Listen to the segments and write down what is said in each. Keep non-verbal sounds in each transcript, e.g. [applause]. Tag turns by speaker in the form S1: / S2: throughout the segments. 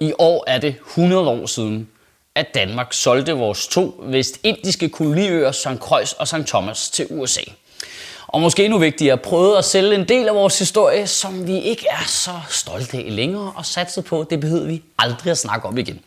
S1: i år er det 100 år siden, at Danmark solgte vores to vestindiske koloniøer St. Croix og St. Thomas til USA. Og måske endnu vigtigere, prøvede at sælge en del af vores historie, som vi ikke er så stolte af længere, og satset på, det behøver vi aldrig at snakke om igen.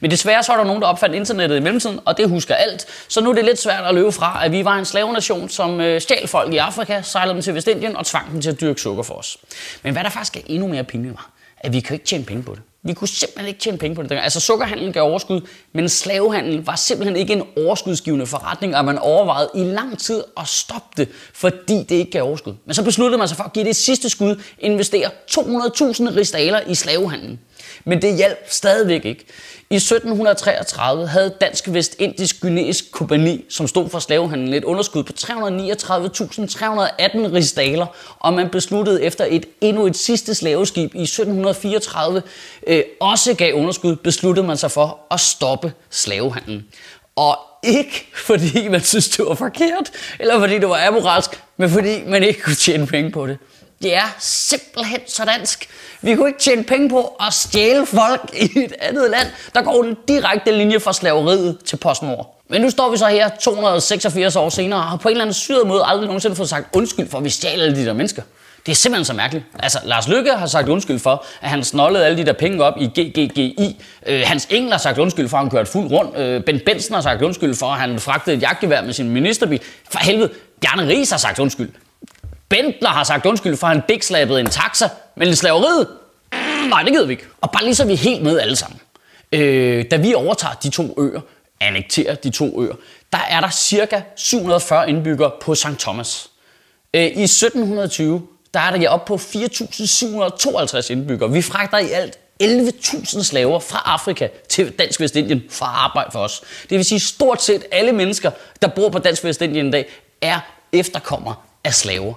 S1: Men desværre så er der nogen, der opfandt internettet i mellemtiden, og det husker alt. Så nu er det lidt svært at løbe fra, at vi var en slavenation, som øh, stjal folk i Afrika, sejlede dem til Vestindien og tvang dem til at dyrke sukker for os. Men hvad der faktisk er endnu mere pinligt var, at vi kan ikke tjene penge på det. Vi kunne simpelthen ikke tjene penge på det. Altså sukkerhandlen gav overskud, men slavehandlen var simpelthen ikke en overskudsgivende forretning, og man overvejede i lang tid at stoppe det, fordi det ikke gav overskud. Men så besluttede man sig for at give det sidste skud, investere 200.000 ristaler i slavehandlen. Men det hjalp stadigvæk ikke. I 1733 havde Dansk Vestindisk Gynæisk Kompani, som stod for slavehandlen, et underskud på 339.318 ristaler, og man besluttede efter et endnu et sidste slaveskib i 1734 øh, også gav underskud, besluttede man sig for at stoppe slavehandlen. Og ikke fordi man synes, det var forkert, eller fordi det var amoralsk, men fordi man ikke kunne tjene penge på det. Det er simpelthen så dansk. Vi kunne ikke tjene penge på at stjæle folk i et andet land. Der går en direkte linje fra slaveriet til PostNord. Men nu står vi så her 286 år senere og har på en eller anden syret måde aldrig nogensinde fået sagt undskyld for, at vi stjal alle de der mennesker. Det er simpelthen så mærkeligt. Altså, Lars Lykke har sagt undskyld for, at han snollede alle de der penge op i GGGI. Øh, Hans Engel har sagt undskyld for, at han kørte fuld rundt. Øh, ben Benson har sagt undskyld for, at han fragtede et jagtgevær med sin ministerbil. For helvede, Bjarne Ries har sagt undskyld. Bentler har sagt undskyld for, at han dækslappede en taxa, men slaveriet? Nej, det gider vi ikke. Og bare lige så vi er helt med alle sammen. Øh, da vi overtager de to øer, annekterer de to øer, der er der cirka 740 indbyggere på St. Thomas. Øh, I 1720, der er der op på 4.752 indbyggere. Vi fragter i alt 11.000 slaver fra Afrika til Dansk Vestindien for at arbejde for os. Det vil sige, stort set alle mennesker, der bor på Dansk Vestindien i dag, er efterkommere af slaver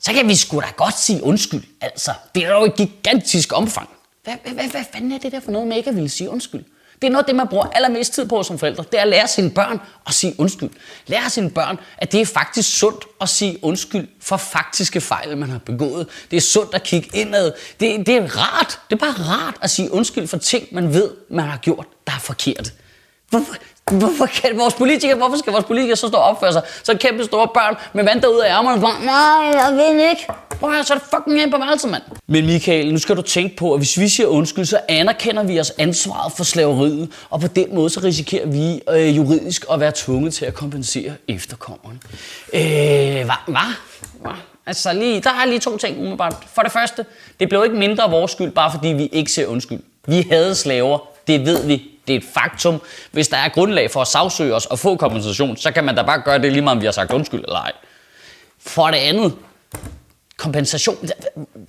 S1: så kan vi sgu da godt sige undskyld. Altså, det er jo et gigantisk omfang. Hvad, hvad, hvad, fanden er det der for noget, med ikke ville sige undskyld? Det er noget af det, man bruger allermest tid på som forældre. Det er at lære sine børn at sige undskyld. Lære sine børn, at det er faktisk sundt at sige undskyld for faktiske fejl, man har begået. Det er sundt at kigge indad. Det, det er rart. Det er bare rart at sige undskyld for ting, man ved, man har gjort, der er forkert. Hvorfor, hvorfor, kan vores politikere, hvorfor skal vores politikere så stå og opføre sig så kæmpe store børn med vand ud af ærmerne? Bare, nej, jeg vil ikke. Prøv at så er det fucking ind på værelset, mand. Men Michael, nu skal du tænke på, at hvis vi siger undskyld, så anerkender vi os ansvaret for slaveriet, og på den måde så risikerer vi øh, juridisk at være tvunget til at kompensere efterkommeren. Øh, hvad? Hvad? Altså lige, der er lige to ting umiddelbart. For det første, det blev ikke mindre vores skyld, bare fordi vi ikke ser undskyld. Vi havde slaver, det ved vi det er et faktum. Hvis der er grundlag for at sagsøge os og få kompensation, så kan man da bare gøre det lige meget, om vi har sagt undskyld eller ej. For det andet, kompensation.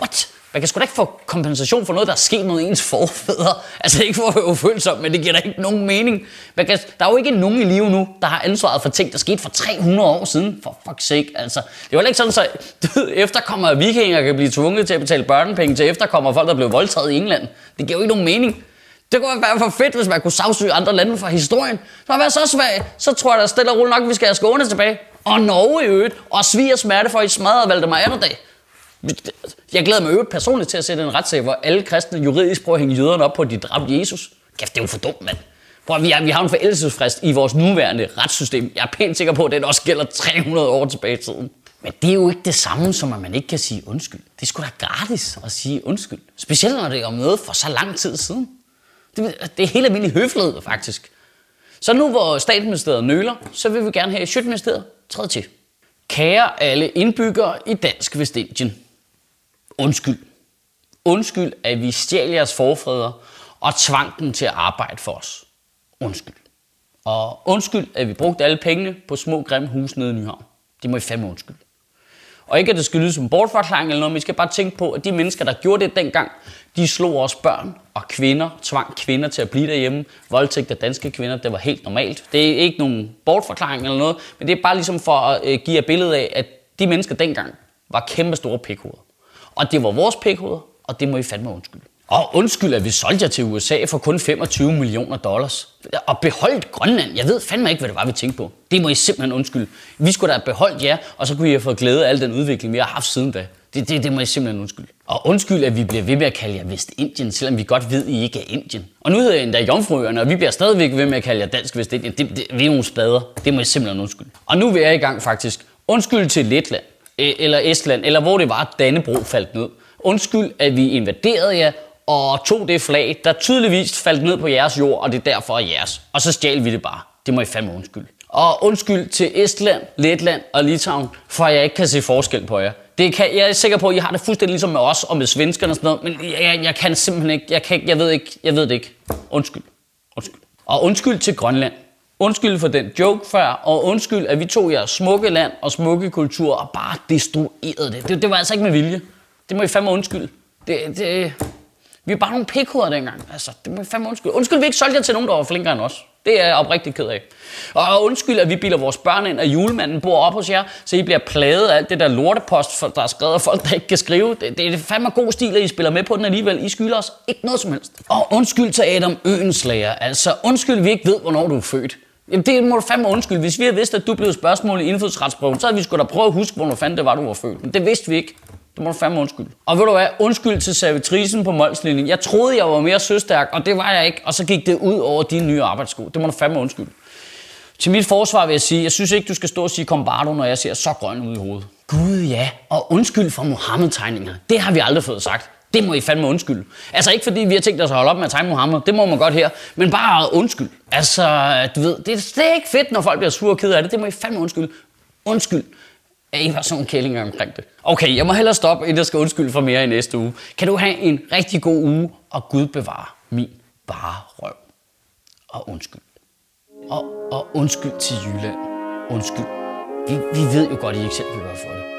S1: What? Man kan sgu da ikke få kompensation for noget, der er sket mod ens forfædre. [laughs] Altså ikke for at være ufølsom, men det giver da ikke nogen mening. Man kan, der er jo ikke nogen i live nu, der har ansvaret for ting, der skete for 300 år siden. For fuck's sake, altså. Det var ikke sådan, så [laughs] efterkommere af vikinger kan blive tvunget til at betale børnepenge til efterkommere folk, der blev voldtaget i England. Det giver jo ikke nogen mening. Det kunne være for fedt, hvis man kunne sagsøge andre lande fra historien. Det kunne være så svag, så tror jeg da stille og roligt nok, at vi skal have Skåne tilbage. Og Norge i øvrigt. Og svige smerte for, at I smadrede Valdemar Atterdag. Jeg glæder mig øvrigt personligt til at sætte en retssag, hvor alle kristne juridisk prøver at hænge jøderne op på, at de dræbte Jesus. Kæft, det er jo for dumt, mand. Prøv, vi, har, vi har en forældelsesfrist i vores nuværende retssystem. Jeg er pænt sikker på, at den også gælder 300 år tilbage i tiden. Men det er jo ikke det samme, som at man ikke kan sige undskyld. Det er sgu da gratis at sige undskyld. Specielt når det er om noget for så lang tid siden. Det, det er helt almindelig høflighed, faktisk. Så nu hvor statsministeriet nøler, så vil vi gerne have Sjøtministeriet træde til. Kære alle indbyggere i Dansk Vestindien. Undskyld. Undskyld, at vi stjal jeres forfædre og tvang dem til at arbejde for os. Undskyld. Og undskyld, at vi brugte alle pengene på små grimme huse nede i Nyhavn. Det må I fandme undskyld. Og ikke at det skal lyde som bortforklaring eller noget, men vi skal bare tænke på, at de mennesker, der gjorde det dengang, de slog også børn og kvinder, tvang kvinder til at blive derhjemme. Voldtægt af danske kvinder, det var helt normalt. Det er ikke nogen bortforklaring eller noget, men det er bare ligesom for at øh, give et billede af, at de mennesker dengang var kæmpe store pikhoveder. Og det var vores pikhoveder, og det må I fandme undskylde. Og undskyld, at vi solgte jer til USA for kun 25 millioner dollars. Og beholdt Grønland. Jeg ved fandme ikke, hvad det var, vi tænkte på. Det må I simpelthen undskylde. Vi skulle da have beholdt jer, og så kunne I have fået glæde af al den udvikling, vi har haft siden da. Det, det, det må I simpelthen undskylde. Og undskyld, at vi bliver ved med at kalde jer Vestindien, selvom vi godt ved, at I ikke er Indien. Og nu hedder jeg endda Jomfruøerne, og vi bliver stadigvæk ved med at kalde jer Dansk Vestindien. Det, det, vi er nogle spader. Det må jeg simpelthen undskylde. Og nu vil jeg i gang faktisk. Undskyld til Letland, e- eller Estland, eller hvor det var, Dannebro faldt ned. Undskyld, at vi invaderede jer og tog det flag, der tydeligvis faldt ned på jeres jord, og det er derfor jeres. Og så stjal vi det bare. Det må I fandme undskyld. Og undskyld til Estland, Letland og Litauen, for jeg ikke kan se forskel på jer. Det kan, jeg er sikker på, at I har det fuldstændig ligesom med os og med svenskerne og sådan noget, men jeg, jeg kan simpelthen ikke, jeg, kan ikke, jeg ved ikke, jeg ved det ikke. Undskyld. Undskyld. Og undskyld til Grønland. Undskyld for den joke før, og undskyld, at vi tog jeres smukke land og smukke kultur og bare destruerede det. Det, det var altså ikke med vilje. Det må I fandme undskylde. Det, det, vi er bare nogle pikhoveder dengang. Altså, det må fandme undskyld. Undskyld, vi ikke solgte jer til nogen, der var flinkere end os. Det er jeg oprigtigt ked af. Og undskyld, at vi bilder vores børn ind, at julemanden bor op hos jer, så I bliver plaget af alt det der lortepost, der er skrevet af folk, der ikke kan skrive. Det, det er fandme god stil, at I spiller med på den alligevel. I skylder os ikke noget som helst. Og undskyld til Adam Øenslager. Altså, undskyld, vi ikke ved, hvornår du er født. Jamen, det må du fandme undskylde. Hvis vi havde vidst, at du blev spørgsmål i indfødsretsprøven, så havde vi sgu da prøvet at huske, hvornår fanden det var, du var født. Men det vidste vi ikke. Det må du fandme undskylde. Og ved du hvad? Undskyld til servitrisen på Molslinjen. Jeg troede, jeg var mere søstærk, og det var jeg ikke. Og så gik det ud over dine nye arbejdssko. Det må du fandme undskylde. Til mit forsvar vil jeg sige, jeg synes ikke, du skal stå og sige kombardo, når jeg ser så grøn ud i hovedet. Gud ja, og undskyld for Mohammed-tegninger. Det har vi aldrig fået sagt. Det må I fandme undskylde. Altså ikke fordi vi har tænkt os at holde op med at tegne Mohammed, det må man godt her, men bare undskyld. Altså, du ved, det, det er ikke fedt, når folk bliver sure og ked af det. Det må I fandme undskylde. Undskyld at var sådan kællinger omkring det. Okay, jeg må hellere stoppe, inden jeg skal undskylde for mere i næste uge. Kan du have en rigtig god uge, og Gud bevare min bare røv. Og undskyld. Og, og undskyld til Jylland. Undskyld. Vi, vi ved jo godt, I ikke selv vil gøre for det.